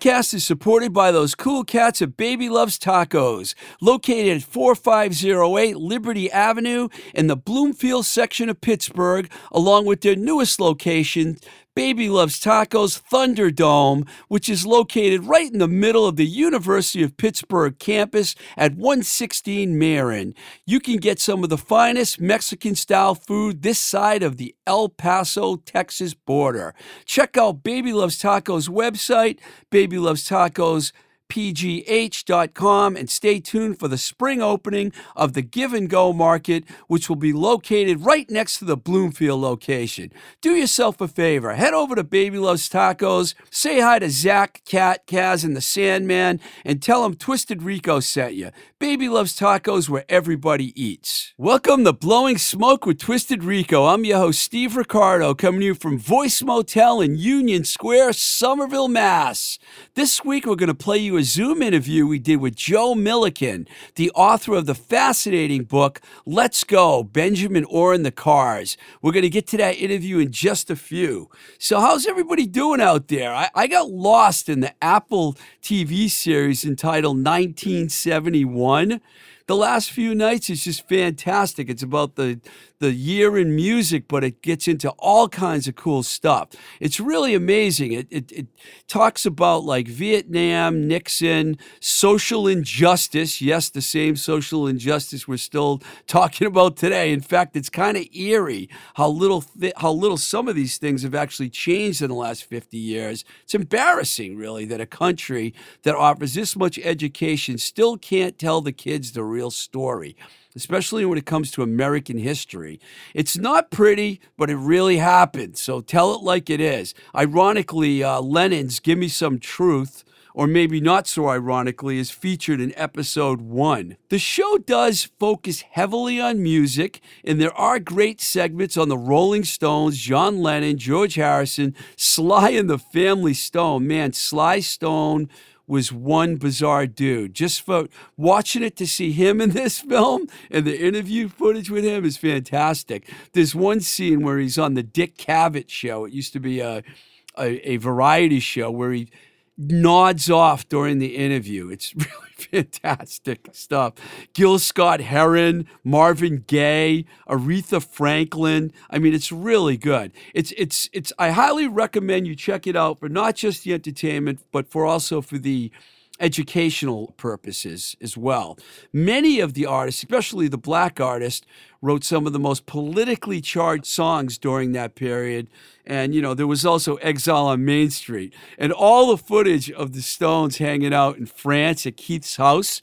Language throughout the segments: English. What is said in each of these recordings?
Podcast is supported by those cool cats at Baby Loves Tacos, located at 4508 Liberty Avenue in the Bloomfield section of Pittsburgh, along with their newest location, Baby Loves Tacos Thunderdome, which is located right in the middle of the University of Pittsburgh campus at 116 Marin. You can get some of the finest Mexican style food this side of the El Paso, Texas border. Check out Baby Loves Tacos website, Baby Loves Tacos pgh.com and stay tuned for the spring opening of the Give and Go Market, which will be located right next to the Bloomfield location. Do yourself a favor, head over to Baby Loves Tacos, say hi to Zach, Cat, Kaz, and the Sandman, and tell them Twisted Rico sent you. Baby Loves Tacos where everybody eats. Welcome to Blowing Smoke with Twisted Rico. I'm your host, Steve Ricardo, coming to you from Voice Motel in Union Square, Somerville, Mass. This week, we're going to play you a Zoom interview we did with Joe Milliken, the author of the fascinating book, Let's Go Benjamin Orr and the Cars. We're going to get to that interview in just a few. So, how's everybody doing out there? I, I got lost in the Apple TV series entitled 1971 the last few nights is just fantastic. It's about the the year in music, but it gets into all kinds of cool stuff. It's really amazing. It, it, it talks about like Vietnam, Nixon, social injustice. Yes, the same social injustice we're still talking about today. In fact, it's kind of eerie how little th- how little some of these things have actually changed in the last 50 years. It's embarrassing, really, that a country that offers this much education still can't tell the kids the real story especially when it comes to American history. It's not pretty, but it really happened. So tell it like it is. Ironically, uh, Lennon's Give Me Some Truth or maybe not so ironically, is featured in episode one. The show does focus heavily on music, and there are great segments on the Rolling Stones, John Lennon, George Harrison, Sly and the Family Stone. Man, Sly Stone was one bizarre dude. Just for watching it to see him in this film and the interview footage with him is fantastic. There's one scene where he's on the Dick Cavett show. It used to be a, a, a variety show where he nods off during the interview. It's really fantastic stuff. Gil Scott Heron, Marvin Gaye, Aretha Franklin. I mean, it's really good. It's it's it's. I highly recommend you check it out for not just the entertainment, but for also for the educational purposes as well. Many of the artists, especially the black artists, wrote some of the most politically charged songs during that period. And, you know, there was also Exile on Main Street. And all the footage of the Stones hanging out in France at Keith's house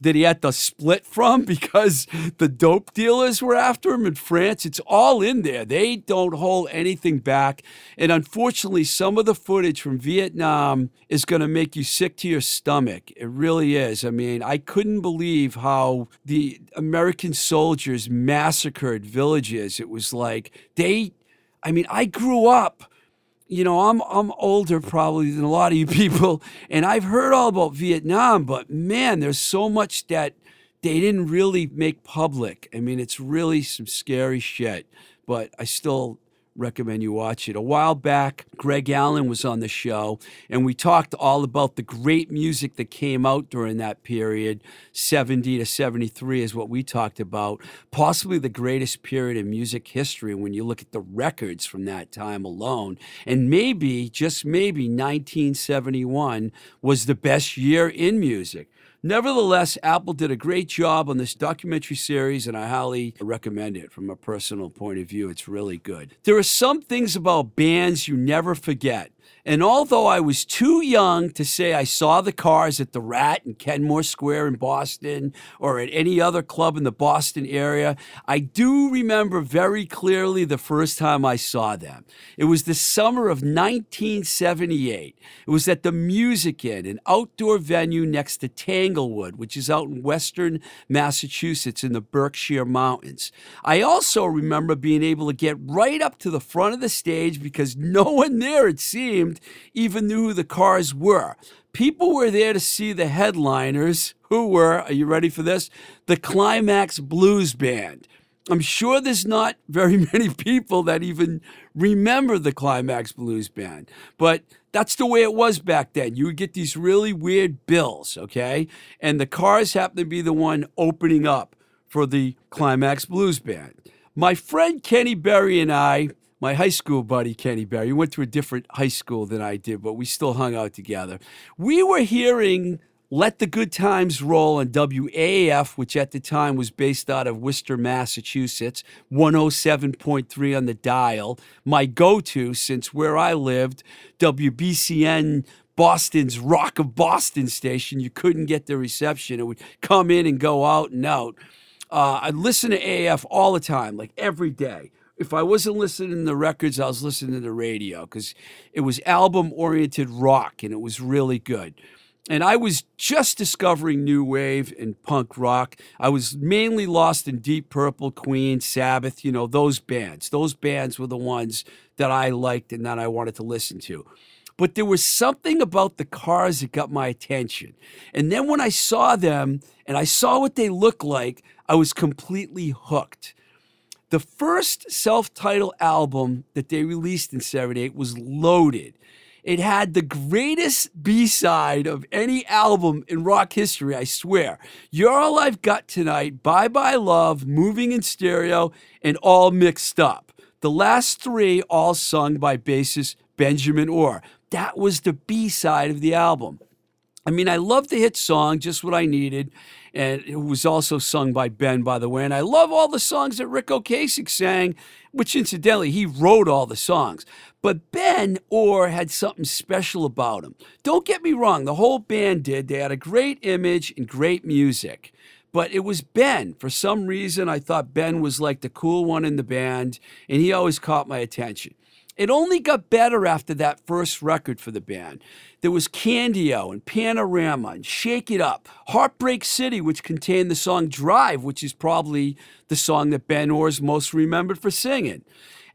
that he had to split from because the dope dealers were after him in France. It's all in there. They don't hold anything back. And unfortunately, some of the footage from Vietnam is going to make you sick to your stomach. It really is. I mean, I couldn't believe how the American soldiers massacred villages. It was like they, I mean, I grew up you know, I'm I'm older probably than a lot of you people, and I've heard all about Vietnam, but man, there's so much that they didn't really make public. I mean, it's really some scary shit. But I still recommend you watch it. A while back, Greg Allen was on the show, and we talked all about the great music that came out during that period. 70 to 73 is what we talked about. Possibly the greatest period in music history when you look at the records from that time alone. And maybe, just maybe, 1971 was the best year in music. Nevertheless, Apple did a great job on this documentary series, and I highly recommend it from a personal point of view. It's really good. There are some things about bands you never forget. And although I was too young to say I saw the cars at the Rat in Kenmore Square in Boston or at any other club in the Boston area, I do remember very clearly the first time I saw them. It was the summer of 1978. It was at the Music Inn, an outdoor venue next to Tanglewood, which is out in western Massachusetts in the Berkshire Mountains. I also remember being able to get right up to the front of the stage because no one there, it seemed, even knew who the cars were. People were there to see the headliners, who were, are you ready for this? The Climax Blues Band. I'm sure there's not very many people that even remember the Climax Blues Band, but that's the way it was back then. You would get these really weird bills, okay? And the Cars happened to be the one opening up for the Climax Blues Band. My friend Kenny Berry and I, my high school buddy Kenny Berry, went to a different high school than I did, but we still hung out together. We were hearing let the Good Times Roll on WAAF, which at the time was based out of Worcester, Massachusetts, 107.3 on the dial. My go to, since where I lived, WBCN Boston's Rock of Boston station, you couldn't get the reception. It would come in and go out and out. Uh, I'd listen to AF all the time, like every day. If I wasn't listening to the records, I was listening to the radio because it was album oriented rock and it was really good and I was just discovering new wave and punk rock. I was mainly lost in Deep Purple, Queen, Sabbath, you know, those bands. Those bands were the ones that I liked and that I wanted to listen to. But there was something about the cars that got my attention. And then when I saw them and I saw what they looked like, I was completely hooked. The first self titled album that they released in 78 was Loaded. It had the greatest B side of any album in rock history, I swear. You're All I've Got Tonight, Bye Bye Love, Moving in Stereo, and All Mixed Up. The last three all sung by bassist Benjamin Orr. That was the B side of the album. I mean, I love the hit song, Just What I Needed, and it was also sung by Ben, by the way. And I love all the songs that Ric Ocasek sang, which incidentally, he wrote all the songs. But Ben Orr had something special about him. Don't get me wrong, the whole band did. They had a great image and great music. But it was Ben. For some reason, I thought Ben was like the cool one in the band, and he always caught my attention. It only got better after that first record for the band. There was Candy O and Panorama and Shake It Up, Heartbreak City, which contained the song Drive, which is probably the song that Ben Orr's most remembered for singing.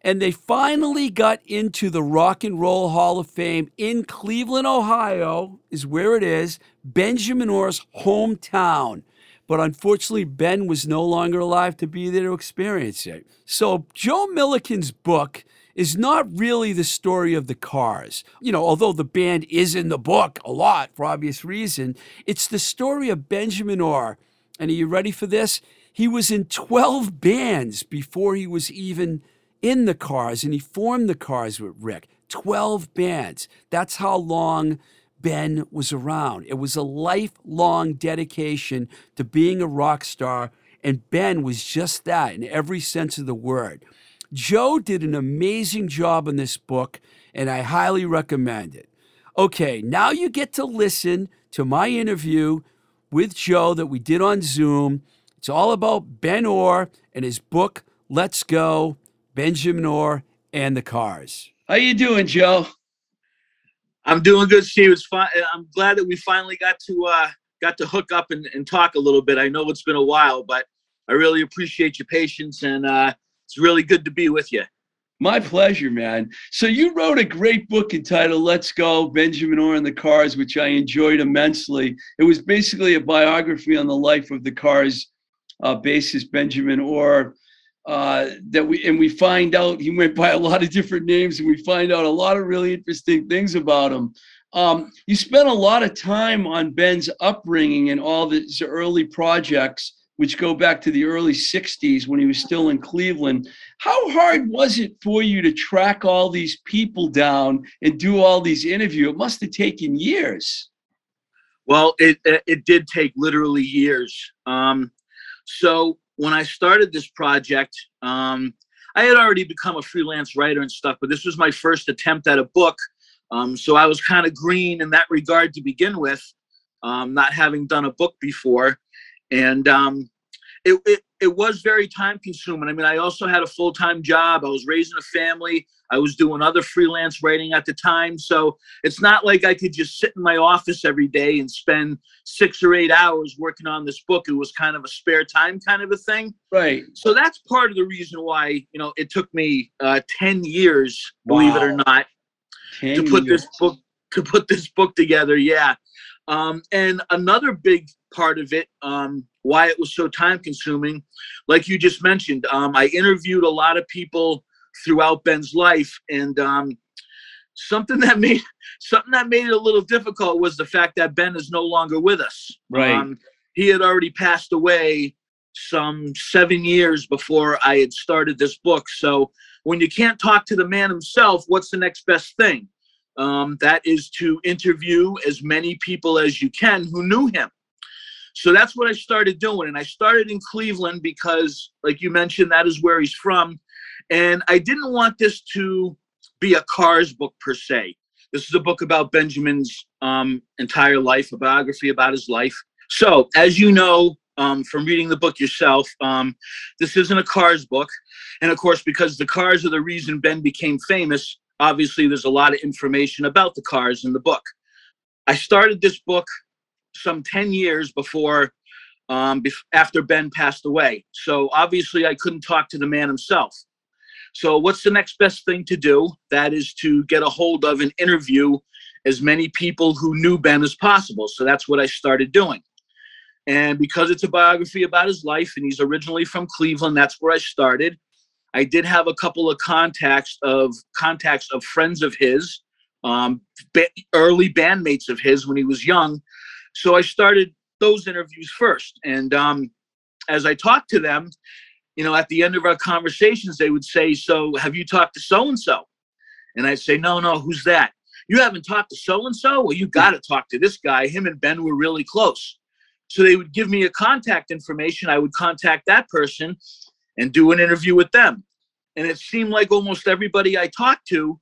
And they finally got into the Rock and Roll Hall of Fame in Cleveland, Ohio, is where it is, Benjamin Orr's hometown. But unfortunately, Ben was no longer alive to be there to experience it. So, Joe Milliken's book is not really the story of the cars. You know, although the band is in the book a lot for obvious reason, it's the story of Benjamin Orr. And are you ready for this? He was in 12 bands before he was even in the cars, and he formed the cars with Rick. 12 bands. That's how long Ben was around. It was a lifelong dedication to being a rock star, and Ben was just that in every sense of the word. Joe did an amazing job in this book, and I highly recommend it. Okay, now you get to listen to my interview with Joe that we did on Zoom. It's all about Ben Orr and his book, Let's Go, Benjamin Orr and the Cars. How you doing, Joe? I'm doing good, Steve. It's fine. I'm glad that we finally got to uh, got to hook up and, and talk a little bit. I know it's been a while, but I really appreciate your patience and uh, it's really good to be with you. My pleasure, man. So you wrote a great book entitled "Let's Go: Benjamin Orr and the Cars," which I enjoyed immensely. It was basically a biography on the life of the Cars uh, bassist Benjamin Orr. Uh, that we and we find out he went by a lot of different names, and we find out a lot of really interesting things about him. Um, you spent a lot of time on Ben's upbringing and all these early projects which go back to the early 60s when he was still in Cleveland. How hard was it for you to track all these people down and do all these interviews? It must have taken years. Well, it, it did take literally years. Um, so when I started this project, um, I had already become a freelance writer and stuff, but this was my first attempt at a book. Um, so I was kind of green in that regard to begin with, um, not having done a book before and um, it, it, it was very time consuming. I mean, I also had a full time job. I was raising a family. I was doing other freelance writing at the time. So it's not like I could just sit in my office every day and spend six or eight hours working on this book. It was kind of a spare time kind of a thing. Right. So that's part of the reason why, you know, it took me uh, 10 years, wow. believe it or not, to put years. this book to put this book together. Yeah. Um, and another big part of it, um, why it was so time consuming. Like you just mentioned, um, I interviewed a lot of people throughout Ben's life, and um, something that made something that made it a little difficult was the fact that Ben is no longer with us. Right. Um, he had already passed away some seven years before I had started this book. So when you can't talk to the man himself, what's the next best thing? Um, that is to interview as many people as you can who knew him. So that's what I started doing. And I started in Cleveland because, like you mentioned, that is where he's from. And I didn't want this to be a Cars book per se. This is a book about Benjamin's um, entire life, a biography about his life. So, as you know um, from reading the book yourself, um, this isn't a Cars book. And of course, because the cars are the reason Ben became famous, obviously there's a lot of information about the cars in the book. I started this book some 10 years before, um, after Ben passed away. So obviously I couldn't talk to the man himself. So what's the next best thing to do? That is to get a hold of and interview as many people who knew Ben as possible. So that's what I started doing. And because it's a biography about his life and he's originally from Cleveland, that's where I started. I did have a couple of contacts of contacts of friends of his, um, early bandmates of his when he was young. So I started those interviews first. And um, as I talked to them, you know, at the end of our conversations, they would say, "So have you talked to so and so?" And I'd say, "No, no, who's that?" You haven't talked to so and so? Well, you got to talk to this guy. Him and Ben were really close. So they would give me a contact information. I would contact that person and do an interview with them. And it seemed like almost everybody I talked to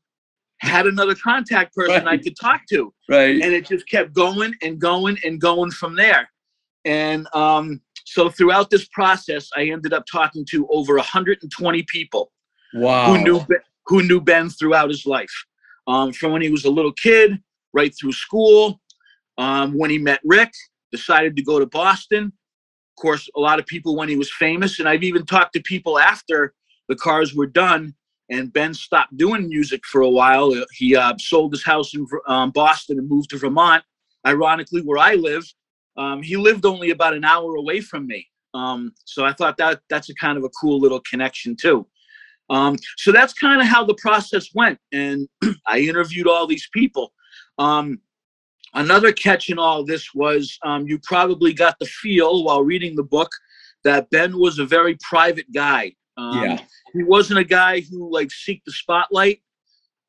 had another contact person I could talk to. Right. And it just kept going and going and going from there. And um, so throughout this process, I ended up talking to over 120 people Wow. who knew Ben, who knew Ben throughout his life, um, from when he was a little kid, right through school, um, when he met Rick, decided to go to Boston. Of course, a lot of people when he was famous, and I've even talked to people after the cars were done, and Ben stopped doing music for a while. Uh, He uh, sold his house in um, Boston and moved to Vermont. Ironically, where I live, um, he lived only about an hour away from me. Um, so I thought that that's a kind of a cool little connection too. Um, so that's kind of how the process went. And I interviewed all these people. Um, another catch in all this was um, you probably got the feel while reading the book that Ben was a very private guy. Yeah. He wasn't a guy who like seek the spotlight.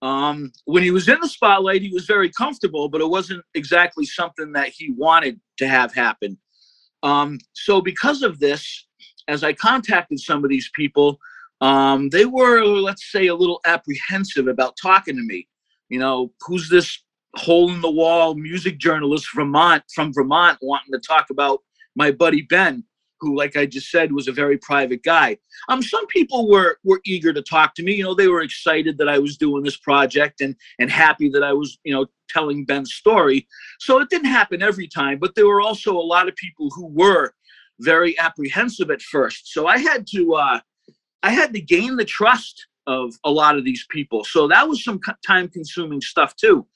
Um, when he was in the spotlight, he was very comfortable, but it wasn't exactly something that he wanted to have happen. Um, so because of this, as I contacted some of these people, um, they were, let's say, a little apprehensive about talking to me. You know, who's this hole in the wall music journalist Vermont from Vermont wanting to talk about my buddy Ben, who, like I just said, was a very private guy. Um, some people were were eager to talk to me. You know, they were excited that I was doing this project and and happy that I was, you know, telling Ben's story. So it didn't happen every time, but there were also a lot of people who were very apprehensive at first. So I had to uh, I had to gain the trust of a lot of these people. So that was some time consuming stuff too.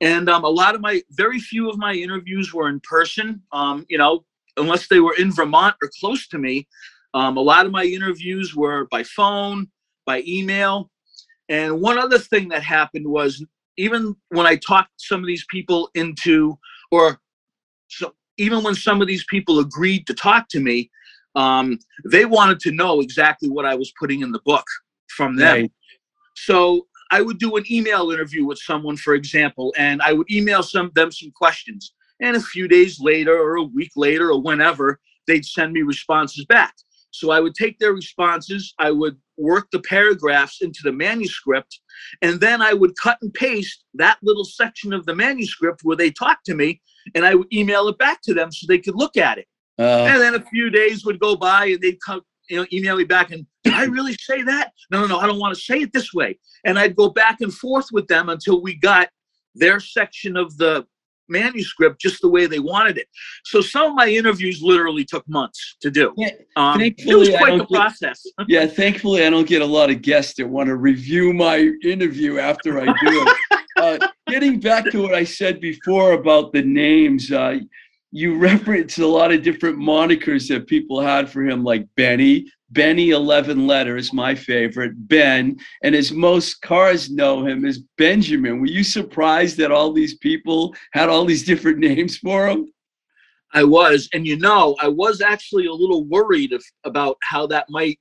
And um, a lot of my, very few of my interviews were in person, um, you know, unless they were in Vermont or close to me. Um, a lot of my interviews were by phone, by email. And one other thing that happened was even when I talked some of these people into, or so even when some of these people agreed to talk to me, um, they wanted to know exactly what I was putting in the book from them. Right. So I would do an email interview with someone, for example, and I would email some them some questions. And a few days later, or a week later, or whenever, they'd send me responses back. So I would take their responses, I would work the paragraphs into the manuscript, and then I would cut and paste that little section of the manuscript where they talked to me, and I would email it back to them so they could look at it. Uh, And then a few days would go by and they'd come, you know, email me back and did I really say that? No, no, no, I don't want to say it this way. And I'd go back and forth with them until we got their section of the manuscript just the way they wanted it. So some of my interviews literally took months to do. Yeah, Um, it was thankfully, I quite the don't get- process. yeah, thankfully, I don't get a lot of guests that want to review my interview after I do it. uh, getting back to what I said before about the names, uh, you reference a lot of different monikers that people had for him, like Benny, Benny 11 letters, my favorite, Ben, and as most cars know him as Benjamin. Were you surprised that all these people had all these different names for him? I was, and you know, I was actually a little worried if, about how that might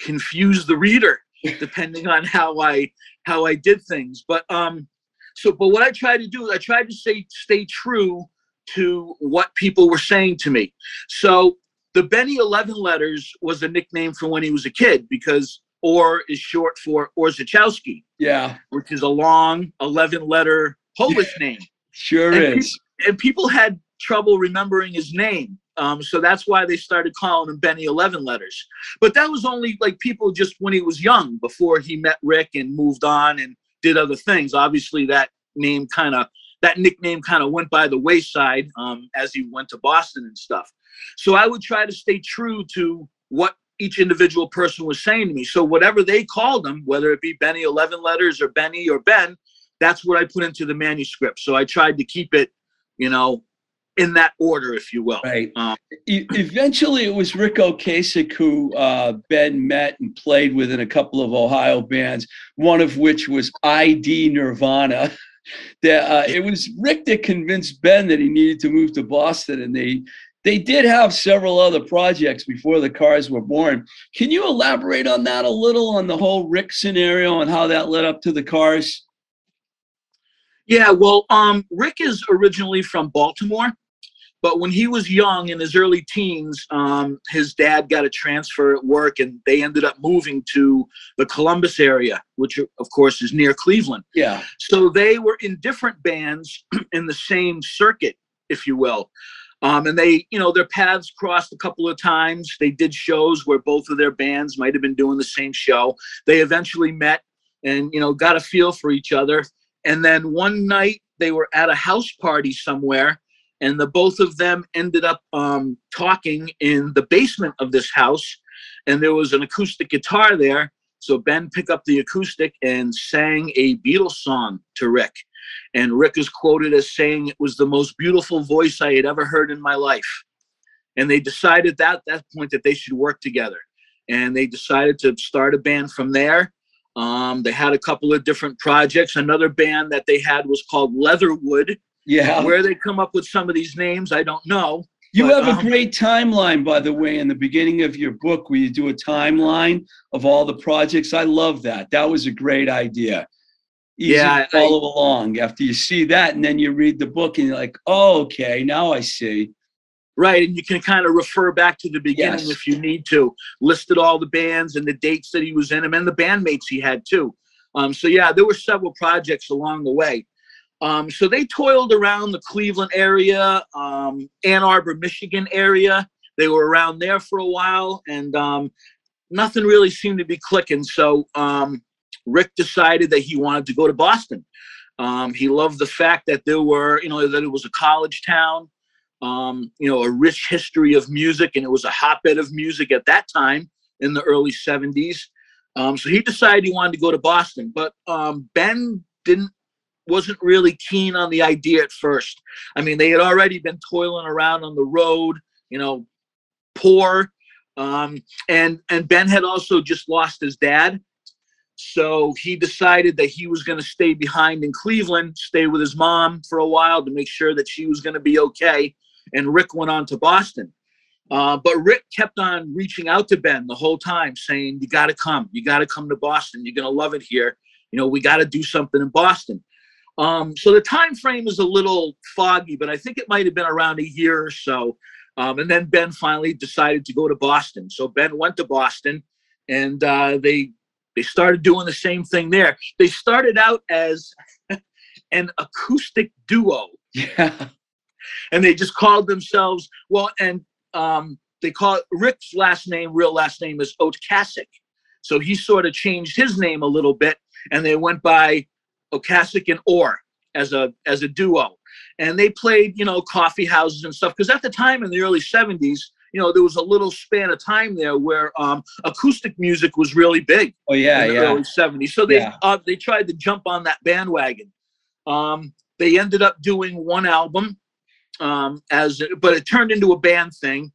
confuse the reader, depending on how I how I did things. But um, so but what I tried to do is I tried to say stay true to what people were saying to me. So the Benny 11 letters was a nickname for when he was a kid because Or is short for Orzechowski. Yeah. Which is a long 11 letter Polish name. Sure and is. People, and people had trouble remembering his name. Um, so that's why they started calling him Benny 11 letters. But that was only like people just when he was young before he met Rick and moved on and did other things. Obviously, that name kind of that nickname kind of went by the wayside um, as he went to Boston and stuff. So I would try to stay true to what each individual person was saying to me. So whatever they called him, whether it be Benny 11 letters or Benny or Ben, that's what I put into the manuscript. So I tried to keep it, you know, in that order, if you will. Right. Um, eventually, it was Ric Ocasek who uh, Ben met and played with in a couple of Ohio bands, one of which was ID Nirvana. that uh, it was Rick that convinced Ben that he needed to move to Boston, and they they did have several other projects before the cars were born. Can you elaborate on that a little on the whole Rick scenario and how that led up to the cars? Yeah, well, um, Rick is originally from Baltimore, but when he was young in his early teens, um, his dad got a transfer at work, and they ended up moving to the Columbus area, which of course is near Cleveland. Yeah. So they were in different bands in the same circuit, if you will. Um, and they, you know, their paths crossed a couple of times. They did shows where both of their bands might have been doing the same show. They eventually met and, you know, got a feel for each other. And then one night they were at a house party somewhere, and the both of them ended up um, talking in the basement of this house. And there was an acoustic guitar there. So Ben picked up the acoustic and sang a Beatles song to Rick. And Rick is quoted as saying it was the most beautiful voice I had ever heard in my life. And they decided that at that point that they should work together. And they decided to start a band from there. Um, they had a couple of different projects. Another band that they had was called Leatherwood. Yeah. Where they come up with some of these names, I don't know. You but, have a um, great timeline, by the way, in the beginning of your book, where you do a timeline of all the projects. I love that. That was a great idea easy yeah, to follow I, along after you see that and then you read the book and you're like oh okay now i see. Right and you can kind of refer back to the beginning yes. if you need to. Listed all the bands and the dates that he was in them and the bandmates he had too. Um, so yeah there were several projects along the way. Um, so they toiled around the cleveland area um, ann arbor michigan area. They were around there for a while and um, nothing really seemed to be clicking. So um, Rick decided that he wanted to go to Boston. Um, he loved the fact that there were, you know, that it was a college town, um, you know, a rich history of music, and it was a hotbed of music at that time in the early 70s. Um, so he decided he wanted to go to Boston, but um, Ben didn't wasn't really keen on the idea at first. I mean, they had already been toiling around on the road, you know, poor, um, and and Ben had also just lost his dad, so he decided that he was going to stay behind in Cleveland, stay with his mom for a while to make sure that she was going to be okay. And Rick went on to Boston. Uh, but Rick kept on reaching out to Ben the whole time, saying, "You got to come. You got to come to Boston. You're going to love it here. You know, we got to do something in Boston." Um, so the time frame is a little foggy, but I think it might have been around a year or so. Um, and then Ben finally decided to go to Boston. So Ben went to Boston, and uh, they they started doing the same thing there. They started out as an acoustic duo. Yeah. And they just called themselves, well, and um, they call it, Rick's last name, real last name is Otcasek. So he sort of changed his name a little bit and they went by Ocasek and Orr as a as a duo. And they played, you know, coffee houses and stuff. Because at the time in the early 70s, you know, there was a little span of time there where um, acoustic music was really big. Oh yeah, in the yeah. Early '70s, so they yeah. uh, they tried to jump on that bandwagon. Um, they ended up doing one album. um, as but it turned into a band thing,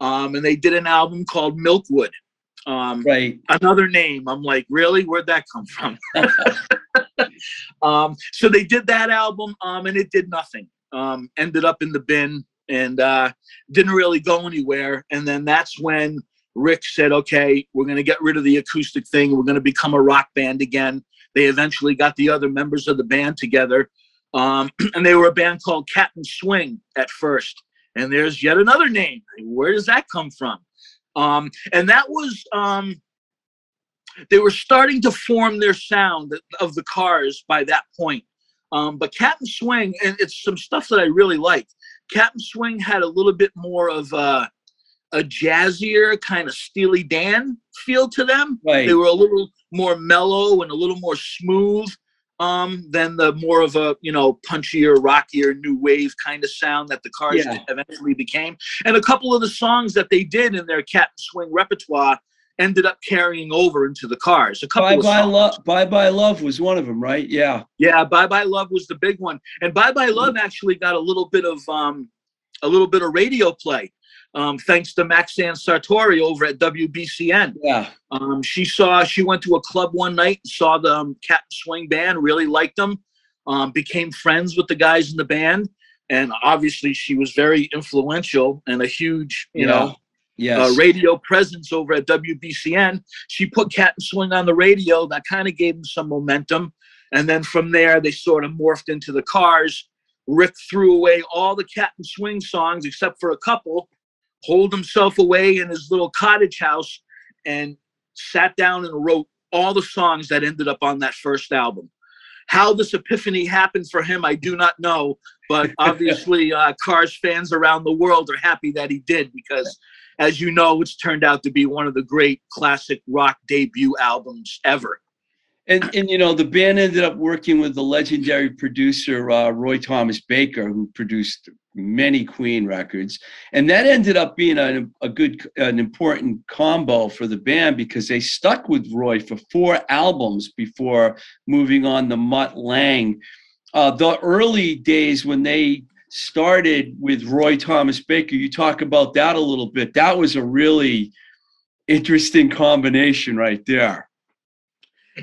um, and they did an album called Milkwood. Um, right. Another name. I'm like, really? Where'd that come from? um, so they did that album, um, and it did nothing. Um, ended up in the bin and uh, didn't really go anywhere. And then that's when Rick said, "Okay, we're going to get rid of the acoustic thing. We're going to become a rock band again." They eventually got the other members of the band together, um, and they were a band called Captain Swing at first. And there's yet another name. Where does that come from? Um, and that was um, they were starting to form their sound of the cars by that point. Um, but Captain Swing, and it's some stuff that I really like. Captain Swing had a little bit more of a, a jazzier kind of Steely Dan feel to them. Right. They were a little more mellow and a little more smooth um, than the more of a you know punchier, rockier, new wave kind of sound that the Cars Yeah. eventually became. And a couple of the songs that they did in their Captain Swing repertoire ended up carrying over into the Cars. A couple Bye of bye songs. love. Bye bye love was one of them, right? Yeah. Yeah, Bye Bye Love was the big one, and Bye Bye Love actually got a little bit of um, a little bit of radio play, um, thanks to Maxine Sartori over at WBCN. Yeah. Um, she saw she went to a club one night, saw the um, Captain Swing band, really liked them, um, became friends with the guys in the band, and obviously she was very influential and a huge, you Yeah. know, Yes. uh, radio presence over at WBCN. She put Cap'n Swing on the radio. That kind of gave them some momentum. And then from there, they sort of morphed into the cars. Rick threw away all the Cap'n Swing songs except for a couple, holed himself away in his little cottage house, and sat down and wrote all the songs that ended up on that first album. How this epiphany happened for him, I do not know, but obviously, uh, Cars fans around the world are happy that he did because as you know, it's turned out to be one of the great classic rock debut albums ever. And and you know the band ended up working with the legendary producer uh, Roy Thomas Baker, who produced many Queen records, and that ended up being a, a good, an important combo for the band because they stuck with Roy for four albums before moving on to Mutt Lange. Uh, the early days when they started with Roy Thomas Baker, you talk about that a little bit. That was a really interesting combination right there.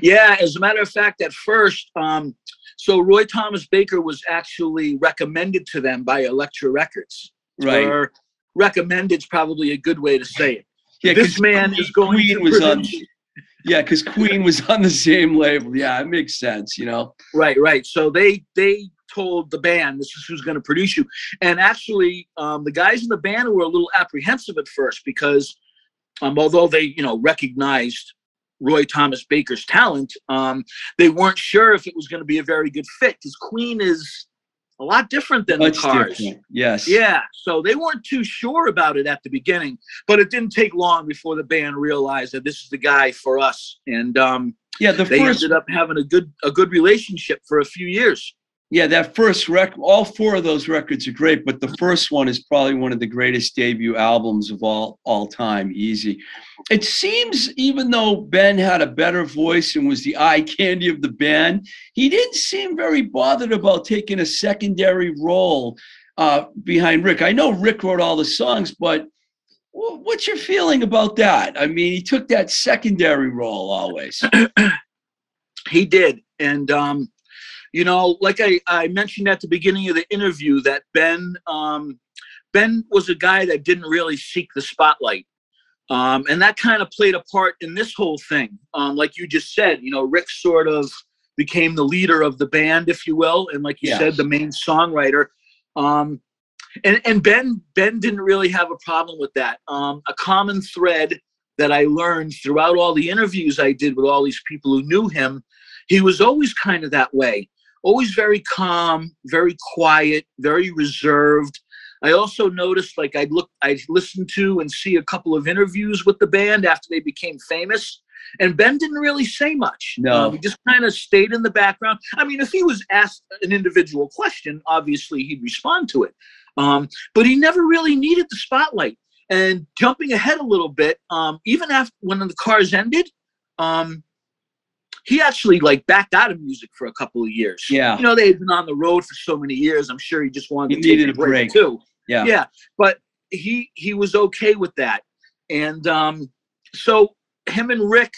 Yeah, as a matter of fact, at first, um, so Roy Thomas Baker was actually recommended to them by Elektra Records. Right. Or recommended is probably a good way to say it. Yeah, this man Queen- is going Queen was on. Yeah, because Queen was on the same label. Yeah, it makes sense. You know. Right, right. So they they told the band this is who's going to produce you, and actually, um, the guys in the band were a little apprehensive at first because, um, although they you know recognized Roy Thomas Baker's talent, um, they weren't sure if it was going to be a very good fit because Queen is a lot different than Much the Cars. different. Yes. Yeah, so they weren't too sure about it at the beginning, but it didn't take long before the band realized that this is the guy for us, and um, Yeah. The they first. ended up having a good a good relationship for a few years. Yeah, that first record. All four of those records are great, but the first one is probably one of the greatest debut albums of all all time. Easy. It seems even though Ben had a better voice and was the eye candy of the band, he didn't seem very bothered about taking a secondary role uh, behind Rick. I know Rick wrote all the songs, but wh- what's your feeling about that? I mean, he took that secondary role always. He did, and um, you know, like I, I mentioned at the beginning of the interview, that Ben um, Ben was a guy that didn't really seek the spotlight. Um, and that kind of played a part in this whole thing. Um, like you just said, you know, Rick sort of became the leader of the band, if you will, and like you Yes. said, the main songwriter. Um, and and Ben Ben didn't really have a problem with that. Um, a common thread that I learned throughout all the interviews I did with all these people who knew him, he was always kind of that way. Always very calm, very quiet, very reserved. I also noticed, like I look, I listened to and see a couple of interviews with the band after they became famous, and Ben didn't really say much. No. Um, he just kind of stayed in the background. I mean, if he was asked an individual question, obviously he'd respond to it, um, but he never really needed the spotlight. And jumping ahead a little bit, um, even after when the cars ended, um, he actually like backed out of music for a couple of years. Yeah. You know, they had been on the road for so many years. I'm sure he just wanted He to take needed a a break, break. too. Yeah. Yeah. But he he was okay with that. And um so him and Rick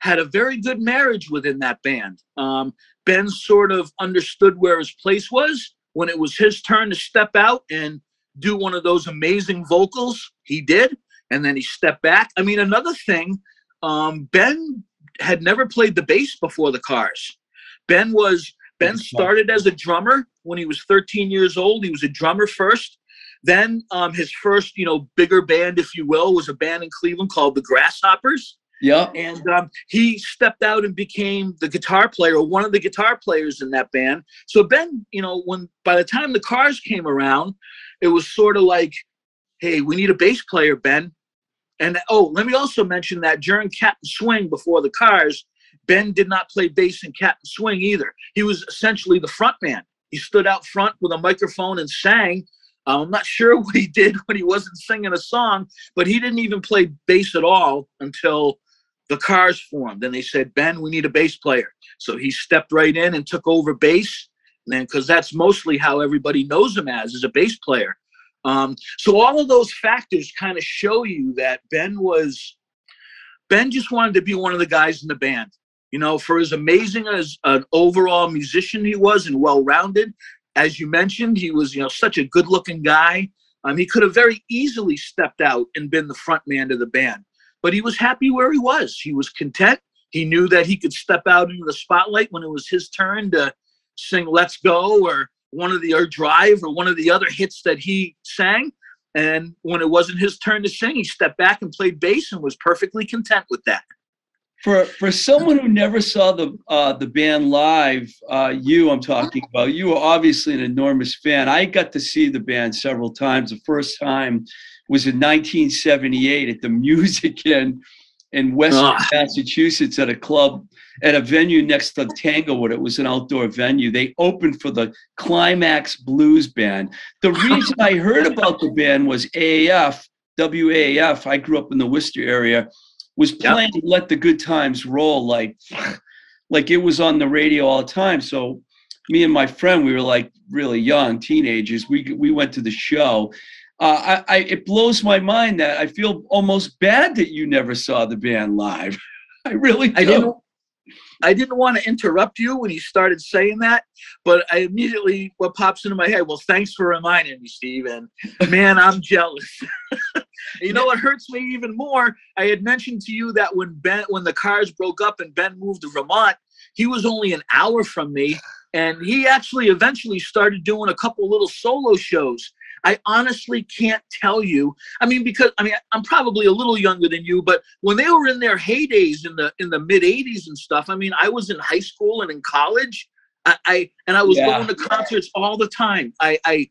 had a very good marriage within that band. Um Ben sort of understood where his place was when it was his turn to step out and do one of those amazing vocals. He did, and then he stepped back. I mean, another thing, um, Ben had never played the bass before the Cars. Ben was Ben started as a drummer when he was 13 years old. He was a drummer first. Then um, his first, you know, bigger band, if you will, was a band in Cleveland called the Grasshoppers Yeah. and um, he stepped out and became the guitar player or one of the guitar players in that band so ben you know when by the time the cars came around it was sort of like hey we need a bass player ben and oh let me also mention that during captain swing before the cars ben did not play bass in captain swing either. He was essentially the front man. He stood out front with a microphone and sang. I'm not sure what he did when he wasn't singing a song but he didn't even play bass at all until the cars formed. And they said ben we need a bass player. So he stepped right in and took over bass. And then because that's mostly how everybody knows him as is a bass player um, so all of those factors kind of show you that ben was ben just wanted to be one of the guys in the band you know for as amazing as an overall musician he was and well-rounded as you mentioned he was you know such a good looking guy um, he could have very easily stepped out and been the front man of the band but he was happy where he was. He was content. He knew that he could step out into the spotlight when it was his turn to sing "Let's Go" or one of the or "Drive" or one of the other hits that he sang. And when it wasn't his turn to sing, he stepped back and played bass and was perfectly content with that. For for someone who never saw the uh, the band live, uh, you I'm talking about, you were obviously an enormous fan. I got to see the band several times. The first time was in 1978 at the Music Inn in Western Ah. Massachusetts at a club at a venue next to Tanglewood. It was an outdoor venue. They opened for the Climax Blues Band. The reason I heard about the band was AAF, WAF. I grew up in the Worcester area. Was Yep. playing "Let the Good Times Roll" like, like it was on the radio all the time. So, me and my friend, we were like really young teenagers. We we went to the show. Uh, I, I it blows my mind that I feel almost bad that you never saw the band live. I really do. I didn't. I didn't want to interrupt you when you started saying that, but I immediately what pops into my head. Well, thanks for reminding me, Steve. And man, I'm jealous. you know what hurts me even more? I had mentioned to you that when Ben, when the cars broke up and Ben moved to Vermont, he was only an hour from me, and he actually eventually started doing a couple little solo shows. I honestly can't tell you. I mean, because I mean, I'm probably a little younger than you, but when they were in their heydays in the in the mid '80s and stuff, I mean, I was in high school and in college. I, I and I was Yeah. going to concerts all the time. I, I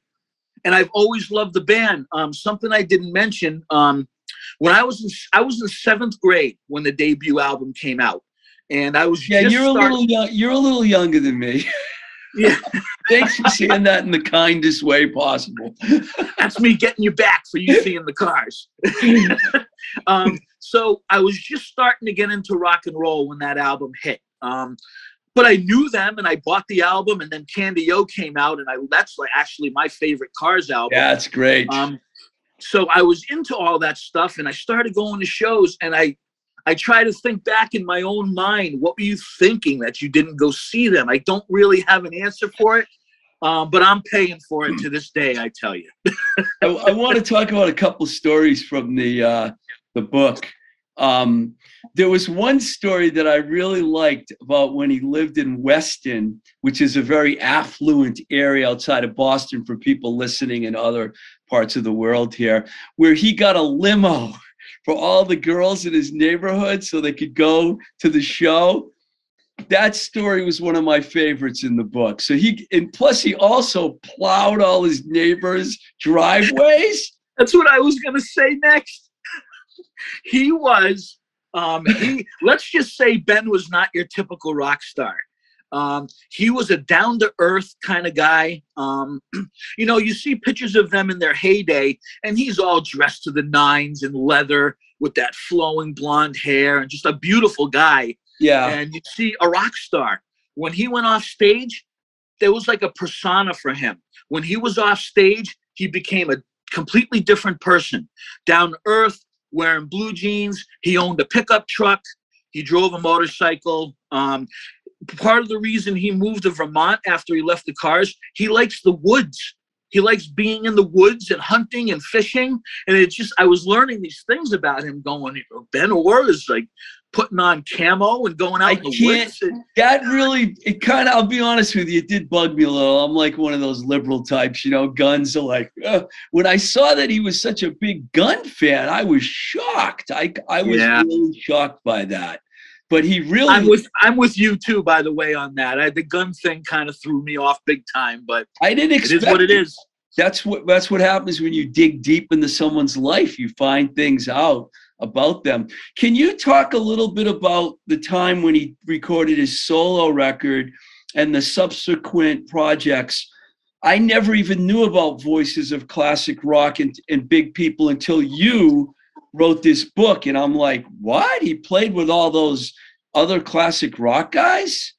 and I've always loved the band. Um, something I didn't mention. Um, when I was in I was in seventh grade when the debut album came out, and I was Yeah, just you're a little young, you're a little younger than me. Yeah. Thanks for saying that in the kindest way possible. That's me getting you back for you seeing the cars. um, so I was just starting to get into rock and roll when that album hit. Um, but I knew them and I bought the album and then Candy O came out and I that's like actually my favorite Cars album. Yeah, it's great. Um, so I was into all that stuff and I started going to shows and I I try to think back in my own mind, what were you thinking that you didn't go see them? I don't really have an answer for it. Um, but I'm paying for it to this day, I tell you. I, I want to talk about a couple stories from the uh, the book. Um, there was one story that I really liked about when he lived in Weston, which is a very affluent area outside of Boston for people listening in other parts of the world here, where he got a limo for all the girls in his neighborhood so they could go to the show. That story was one of my favorites in the book. So he, and plus he also plowed all his neighbors' driveways. That's what I was going to say next. he was, um, he, let's just say Ben was not your typical rock star. Um, he was a down to earth kind of guy. Um, you know, you see pictures of them in their heyday, and he's all dressed to the nines in leather with that flowing blonde hair and just a beautiful guy. Yeah. and you'd see a rock star. When he went off stage, there was like a persona for him. When he was off stage, he became a completely different person. Down to earth, wearing blue jeans. He owned a pickup truck. He drove a motorcycle. Um, part of the reason he moved to Vermont after he left the cars, he likes the woods. He likes being in the woods and hunting and fishing. And it's just, I was learning these things about him going, Ben Orr is like putting on camo and going out I in the can't- woods. And, that really it kind of i'll be honest with you it did bug me a little i'm like one of those liberal types you know guns are like uh, when i saw that he was such a big gun fan i was shocked i i was Yeah. really shocked by that but he really I'm with I'm with you too, by the way, on that. I, the gun thing kind of threw me off big time, but i didn't it expect is what it is. that's what that's what happens when you dig deep into someone's life you find things out about them can you talk a little bit about the time when he recorded his solo record and the subsequent projects i never even knew about voices of classic rock and, and big people until you wrote this book and i'm like what he played with all those other classic rock guys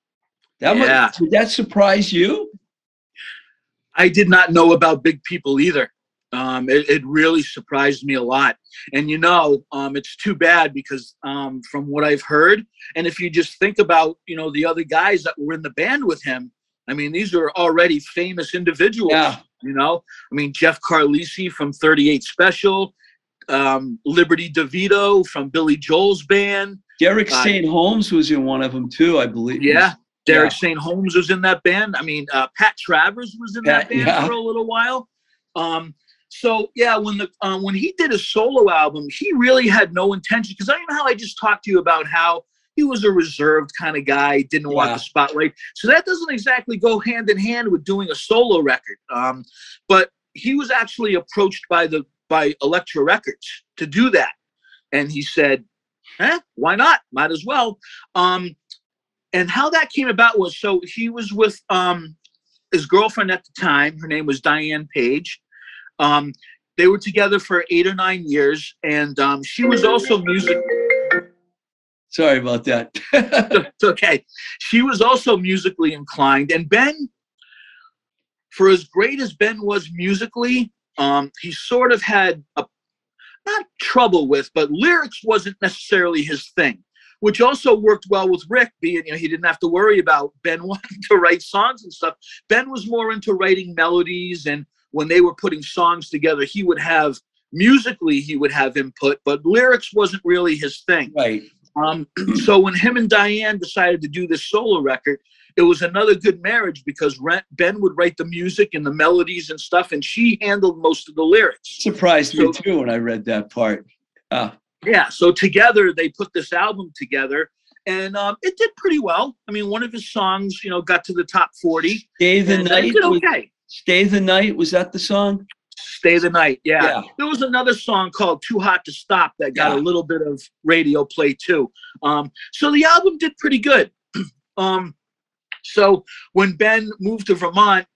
that Yeah. did that surprise you I did not know about big people either. Um, it, it really surprised me a lot. And you know, um, it's too bad because um, from what I've heard, and if you just think about, you know, the other guys that were in the band with him, I mean, these are already famous individuals. Yeah. You know, I mean, Jeff Carlisi from 38 Special, um, Liberty DeVito from Billy Joel's band. Derek Uh, St. Holmes was in one of them too, I believe. Yeah. Derek Yeah. St. Holmes was in that band. I mean, uh, Pat Travers was in that band yeah. for a little while. Um, so yeah, when the um, when he did his solo album, he really had no intention. Because I know how I just talked to you about how he was a reserved kind of guy, didn't want the spotlight. So that doesn't exactly go hand in hand with doing a solo record. Um, but he was actually approached by the by Elektra Records to do that, and he said, "Eh, why not? Might as well." Um, and how that came about was so he was with um, his girlfriend at the time. Her name was Diane Page. Um, they were together for eight or nine years, and um, she was also music. Sorry about that. It's okay. She was also musically inclined, and Ben, for as great as Ben was musically, um, he sort of had a not trouble with, but lyrics wasn't necessarily his thing. Which also worked well with Ric, being you know he didn't have to worry about Ben wanting to write songs and stuff. Ben was more into writing melodies, and when they were putting songs together, he would have musically he would have input, but lyrics wasn't really his thing. right. Um, so when him and Diane decided to do this solo record, it was another good marriage because Ben would write the music and the melodies and stuff, and she handled most of the lyrics. Surprised me too when I read that part. Uh, Yeah, so together they put this album together, and um, it did pretty well. I mean, one of his songs, you know, got to the top forty. Stay the uh, night. it did was- okay. Stay the night. Was that the song? Stay the night. Yeah. Yeah. There was another song called Too Hot to Stop that got Yeah. a little bit of radio play too. Um, so the album did pretty good. um, so when Ben moved to Vermont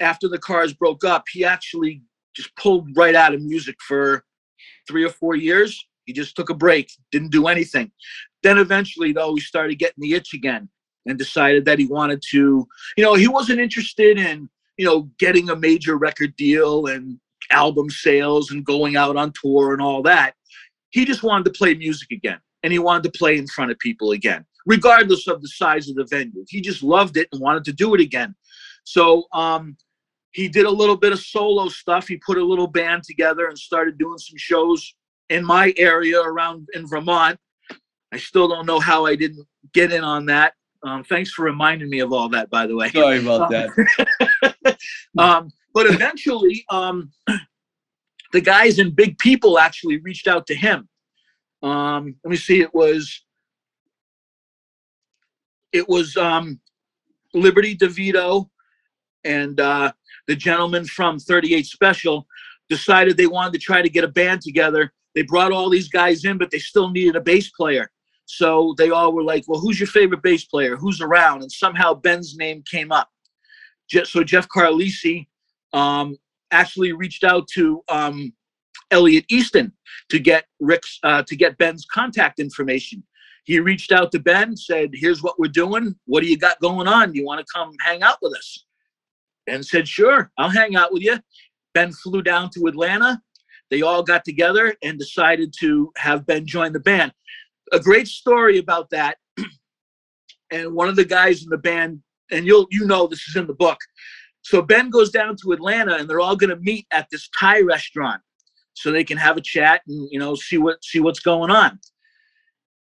after the Cars broke up, he actually just pulled right out of music for three or four years. He just took a break, didn't do anything. Then eventually, though, he started getting the itch again and decided that he wanted to, you know, he wasn't interested in, you know, getting a major record deal and album sales and going out on tour and all that. He just wanted to play music again and he wanted to play in front of people again, regardless of the size of the venue. He just loved it and wanted to do it again. So um, he did a little bit of solo stuff. He put a little band together and started doing some shows in my area around in Vermont. I still don't know how I didn't get in on that. Um, thanks for reminding me of all that, by the way. Sorry about that. um, but eventually, um, the guys in Big People actually reached out to him. Um, let me see. It was it was um, Liberty DeVito and uh, the gentleman from 38 Special decided they wanted to try to get a band together. They brought all these guys in, but they still needed a bass player. So they all were like, "Well, who's your favorite bass player? Who's around?" And somehow Ben's name came up. So Jeff Carlisi um, actually reached out to um, Elliot Easton to get Ric's uh, to get Ben's contact information. He reached out to Ben, said, Here's what we're doing. What do you got going on? You want to come hang out with us? Ben said, Sure, I'll hang out with you. Ben flew down to Atlanta. They all got together and decided to have Ben join the band. A great story about that. and one of the guys in the band, and you'll you know this is in the book. So Ben goes down to Atlanta and they're all gonna meet at this Thai restaurant so they can have a chat and you know see what see what's going on.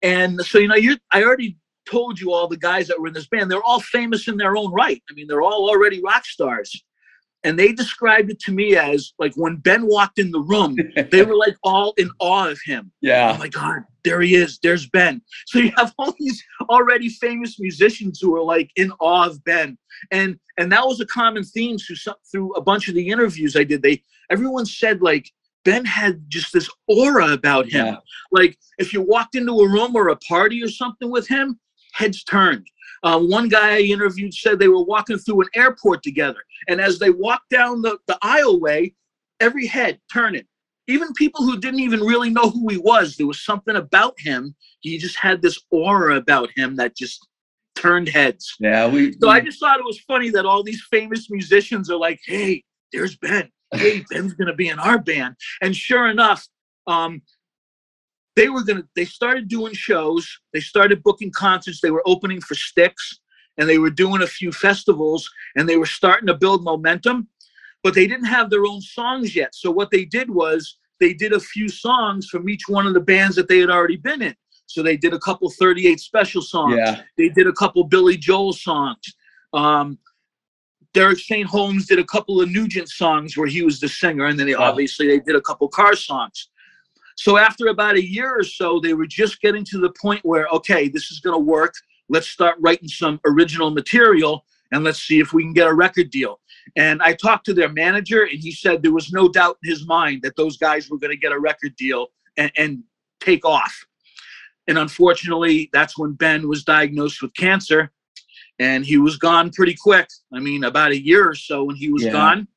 And so you know you I already told you all the guys that were in this band they're all famous in their own right. I mean they're all already rock stars. And they described it to me as like when Ben walked in the room, they were like all in awe of him. Yeah. Oh my God, there he is. There's Ben. So you have all these already famous musicians who are like in awe of Ben. And and that was a common theme through some, through a bunch of the interviews I did. They everyone said like Ben had just this aura about him. Yeah. Like if you walked into a room or a party or something with him, heads turned. Uh, one guy I interviewed said they were walking through an airport together, and as they walked down the, the aisleway, every head turning. Even people who didn't even really know who he was, there was something about him. He just had this aura about him that just turned heads. Yeah. We. So I just thought it was funny that all these famous musicians are like, "Hey, there's Ben. Hey, Ben's gonna be in our band." And sure enough, um, they were gonna. They started doing shows. They started booking concerts. They were opening for Styx and they were doing a few festivals, and they were starting to build momentum. But they didn't have their own songs yet. So what they did was they did a few songs from each one of the bands that they had already been in. So they did a couple 38 special songs. Yeah. They did a couple Billy Joel songs. Um, Derek St. Holmes did a couple of Nugent songs where he was the singer, and then they obviously they did a couple car songs. So after about a year or so, they were just getting to the point where okay, this is going to work. Let's start writing some original material, and let's see if we can get a record deal. And I talked to their manager, and he said there was no doubt in his mind that those guys were going to get a record deal and, and take off. And unfortunately, that's when Ben was diagnosed with cancer and he was gone pretty quick. I mean, about a year or so when he was Yeah. gone.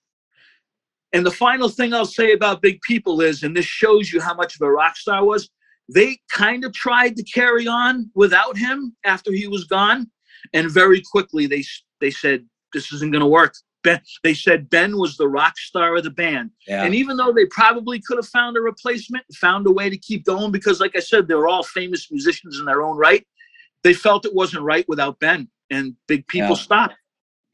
And the final thing I'll say about Big People is, and this shows you how much of a rock star was, they kind of tried to carry on without him after he was gone, and very quickly they they said this isn't going to work. Ben, they said Ben was the rock star of the band, Yeah. and even though they probably could have found a replacement, found a way to keep going, because like I said, they're all famous musicians in their own right. They felt it wasn't right without Ben, and Big People Yeah. stopped.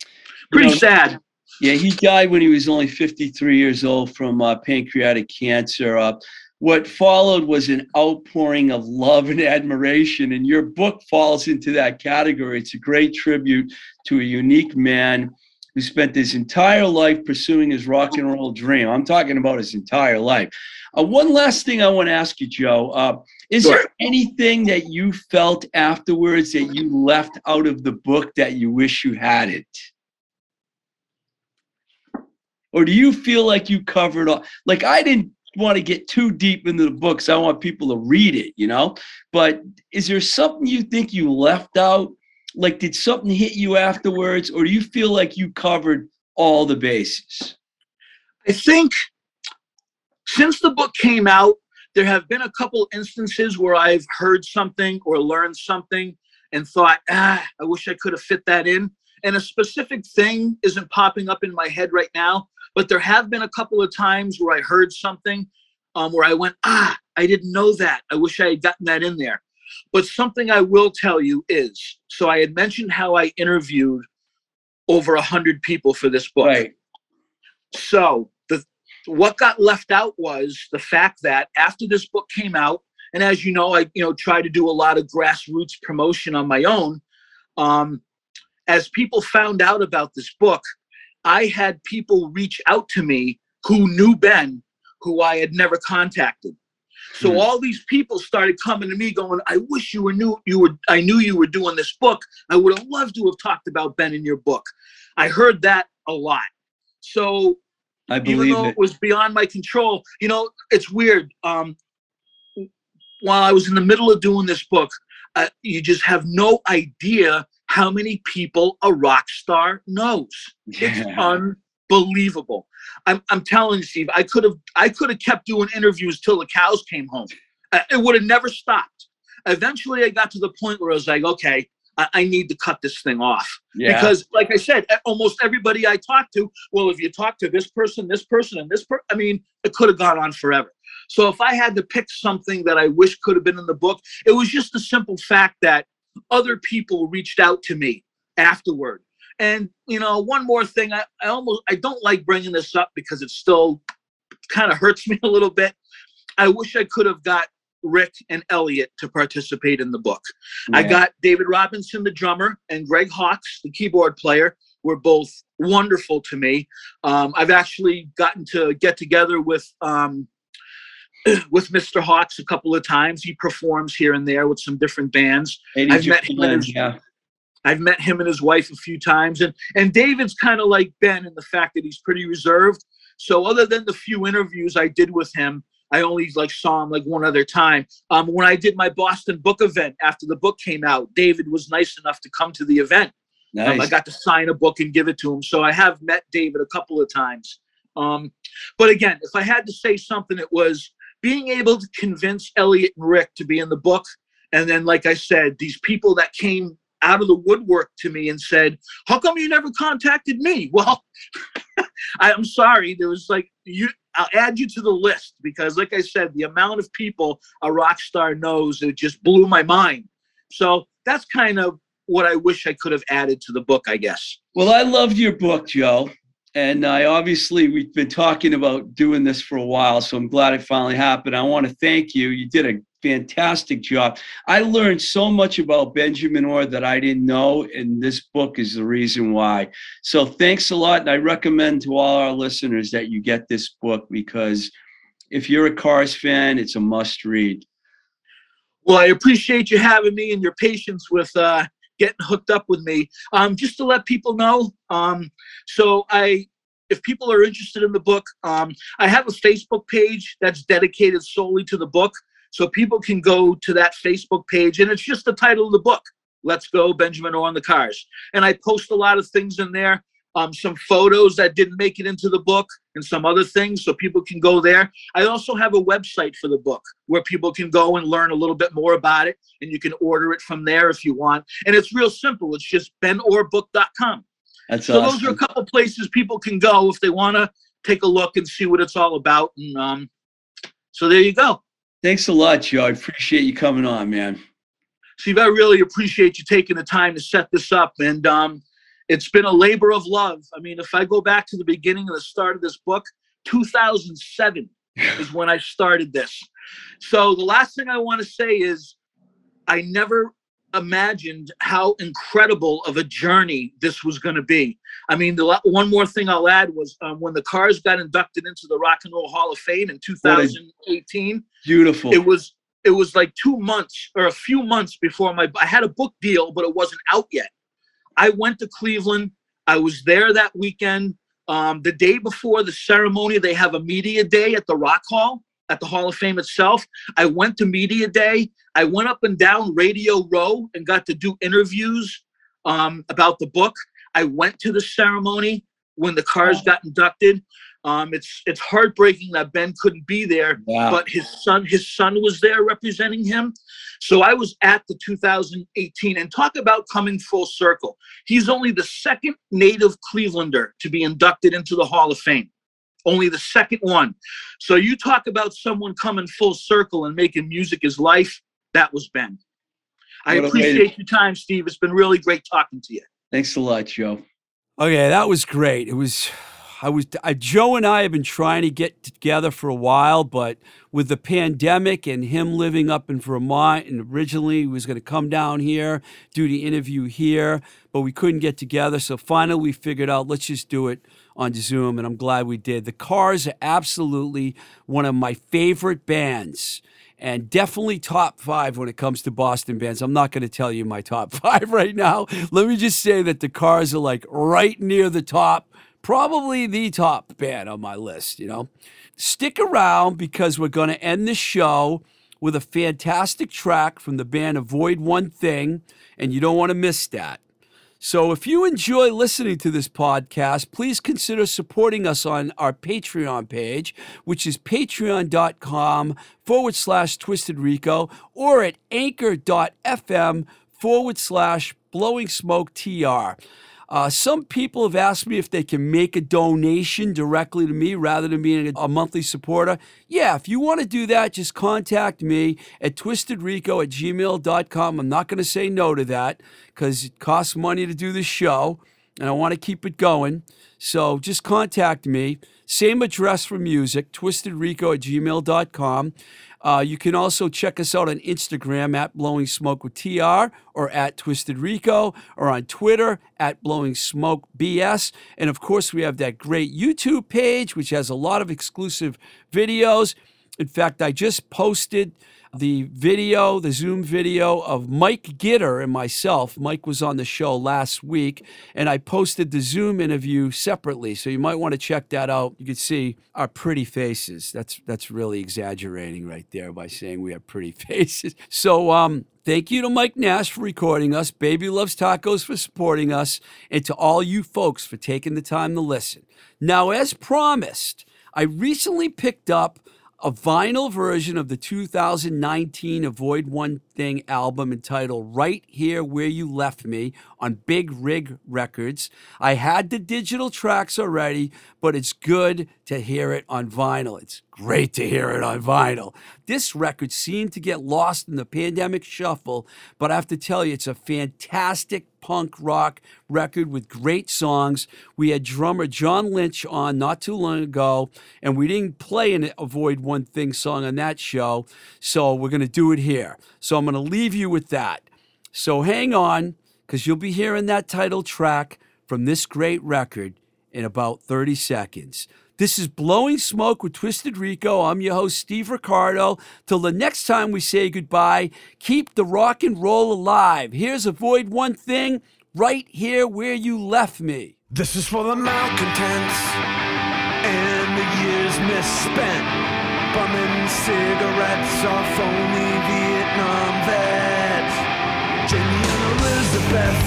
You Pretty know, sad. Yeah, he died when he was only 53 years old from uh, pancreatic cancer. Uh, what followed was an outpouring of love and admiration, and your book falls into that category. It's a great tribute to a unique man who spent his entire life pursuing his rock and roll dream. I'm talking about his entire life. Uh, one last thing I want to ask you, Joe. Uh, is Sure. there anything that you felt afterwards that you left out of the book that you wish you had it? or do you feel like you covered all like i didn't want to get too deep into the books i want people to read it you know but is there something you think you left out like did something hit you afterwards or do you feel like you covered all the bases I think since the book came out, there have been a couple instances where I've heard something or learned something and thought, ah, I wish I could have fit that in. And a specific thing isn't popping up in my head right now, but there have been a couple of times where I heard something um, where I went, ah, I didn't know that. I wish I had gotten that in there. But something I will tell you is so I had mentioned how I interviewed over a hundred people for this book. right So the what got left out was the fact that after this book came out, and as you know, I you know try to do a lot of grassroots promotion on my own. Um, as people found out about this book, I had people reach out to me who knew Ben, who I had never contacted. So Hmm. all these people started coming to me going, I wish you were knew you were I knew you were doing this book. I would have loved to have talked about Ben in your book. I heard that a lot. So i even believe though it it was beyond my control, you know, it's weird. Um, while I was in the middle of doing this book, uh, you just have no idea how many people a rock star knows. It's Yeah. Unbelievable. I'm, I'm telling you, Steve, I could have I could have kept doing interviews till the cows came home. Uh, it would have never stopped. eventually I got to the point where I was like, okay, I, I need to cut this thing off. Yeah. Because, like I said, almost everybody I talked to, well, if you talk to this person, this person, and this person, I mean, it could have gone on forever. So if I had to pick something that I wish could have been in the book, it was just the simple fact that other people reached out to me afterward. And you know, one more thing, I, I almost I don't like bringing this up because it still kind of hurts me a little bit. I wish I could have got Ric and Elliot to participate in the book. I got David Robinson, the drummer, and Greg Hawkes, the keyboard player, were both wonderful to me. Um, I've actually gotten to get together with um, with Mr. Hawkes a couple of times. He performs here and there with some different bands. I've met him in Joanne, his- yeah. I've met him and his wife a few times, and and David's kind of like Ben in the fact that he's pretty reserved. So other than the few interviews I did with him, I only like saw him like one other time. Um, when I did my Boston book event after the book came out, David was nice enough to come to the event. Um, I got to sign a book and give it to him. So I have met David a couple of times. Um, but again, if I had to say something, it was being able to convince Elliot and Ric to be in the book. And then, like I said, these people that came out of the woodwork to me and said, How come you never contacted me? Well, I'm sorry. There was like, you. I'll add you to the list because, like I said, the amount of people a rock star knows, it just blew my mind. So that's kind of what I wish I could have added to the book, I guess. Well, I loved your book, Joe. And I obviously, we've been talking about doing this for a while, so I'm glad it finally happened. I want to thank you. You did a fantastic job. I learned so much about Benjamin Orr that I didn't know, and this book is the reason why. So thanks a lot. And I recommend to all our listeners that you get this book because if you're a Cars fan, it's a must read. Well, I appreciate you having me and your patience with uh, getting hooked up with me. Um, just to let people know, um, so I, if people are interested in the book, um, I have a Facebook page that's dedicated solely to the book, so people can go to that Facebook page, and it's just the title of the book. Let's go, Benjamin Orr on the cars. And I post a lot of things in there, um, some photos that didn't make it into the book, and some other things, so people can go there. I also have a website for the book where people can go and learn a little bit more about it, and you can order it from there if you want. And it's real simple. It's just benorrbook.com. That's So awesome. those are a couple places people can go if they want to take a look and see what it's all about. And um, so there you go. Thanks a lot, Joe. I appreciate you coming on, man. Steve, I really appreciate you taking the time to set this up. And um, it's been a labor of love. I mean, if I go back to the beginning of the start of this book, 2007 is when I started this. So the last thing I want to say is I never imagined how incredible of a journey this was going to be. I mean, the one more thing I'll add was um, when the Cars got inducted into the Rock and Roll Hall of Fame in 2018 Beautiful. it was it was like two months or a few months before my I had a book deal, but it wasn't out yet. I went to Cleveland. I was there that weekend. Um, the day before the ceremony, they have a media day at the Rock Hall at the Hall of Fame itself. I went to media day. I went up and down Radio Row and got to do interviews um, about the book. I went to the ceremony when the cars got inducted. Um, it's it's heartbreaking that Ben couldn't be there wow. but his son his son was there representing him so i was at the 2018 and talk about coming full circle he's only the second native clevelander to be inducted into the hall of fame only the second one so you talk about someone coming full circle and making music his life that was ben i What a way appreciate your time steve it's been really great talking to you Thanks a lot, Joe. Okay, that was great. It was, I was, I, Joe and I have been trying to get together for a while, but with the pandemic and him living up in Vermont, and originally he was going to come down here, do the interview here, but we couldn't get together. So finally we figured out let's just do it on Zoom, and I'm glad we did. The Cars are absolutely one of my favorite bands and definitely top five when it comes to Boston bands. I'm not going to tell you my top five right now. Let me just say that the Cars are like right near the top, probably the top band on my list, you know. Stick around because we're going to end the show with a fantastic track from the band Avoid One Thing, and you don't want to miss that. So if you enjoy listening to this podcast, please consider supporting us on our Patreon page, which is patreon.com forward slash twisted rico or at anchor.fm forward slash blowing smoke tr. Uh, some people have asked me if they can make a donation directly to me rather than being a, monthly supporter. Yeah, if you want to do that, just contact me at twistedrico at gmail.com. I'm not going to say no to that because it costs money to do the show and I want to keep it going. So just contact me. Same address for music, twistedrico at gmail.com. Uh, you can also check us out on Instagram at Blowing Smoke with TR or at Twisted Rico or on Twitter at Blowing Smoke BS. And of course, we have that great YouTube page, which has a lot of exclusive videos. In fact, I just posted the video, the Zoom video of Mike Gitter and myself. Mike was on the show last week, and I posted the Zoom interview separately. So you might want to check that out. You can see our pretty faces. That's that's really exaggerating right there by saying we have pretty faces. So um Thank you to Mike Nash for recording us, Baby Loves Tacos for supporting us, and to all you folks for taking the time to listen. Now, as promised, I recently picked up a vinyl version of the 2019 Avoid One Thing album entitled Right Here Where You Left Me on Big Rig Records. I had the digital tracks already, but it's good to hear it on vinyl. It's great to hear it on vinyl. This record seemed to get lost in the pandemic shuffle, but I have to tell you, it's a fantastic punk rock record with great songs. We had drummer John Lynch on not too long ago, and we didn't play an Avoid One Thing song on that show, so we're going to do it here. So I'm going to leave you with that. So hang on, because you'll be hearing that title track from this great record in about 30 seconds. This is Blowing Smoke with Twisted Rico. I'm your host, Steve Ricardo. Till the next time we say goodbye, keep the rock and roll alive. Here's Avoid One Thing right here where you left me. This is for the malcontents and the years misspent. Bumming cigarettes off only Vietnam vets. Jamie and Elizabeth,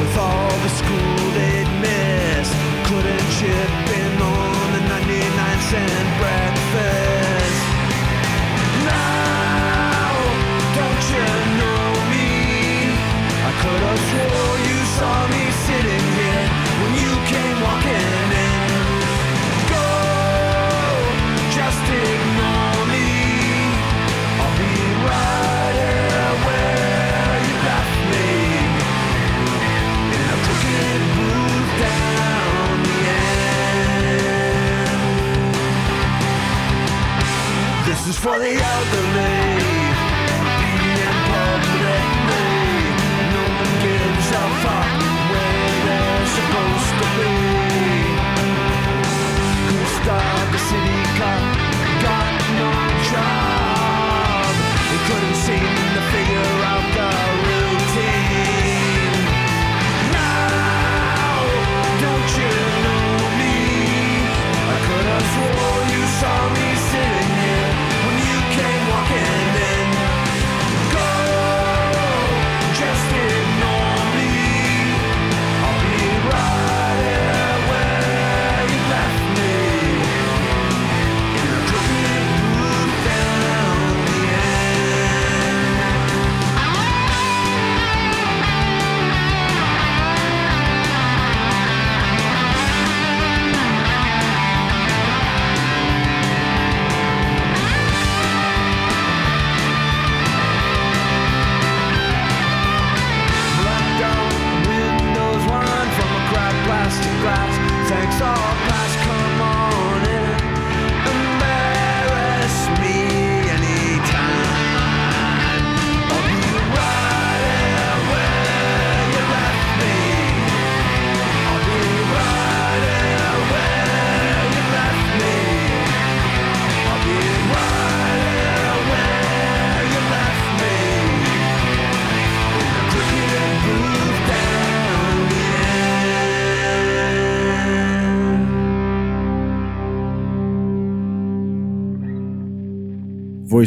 with all the school couldn't chip in on the 99 cent breakfast. For the elderly.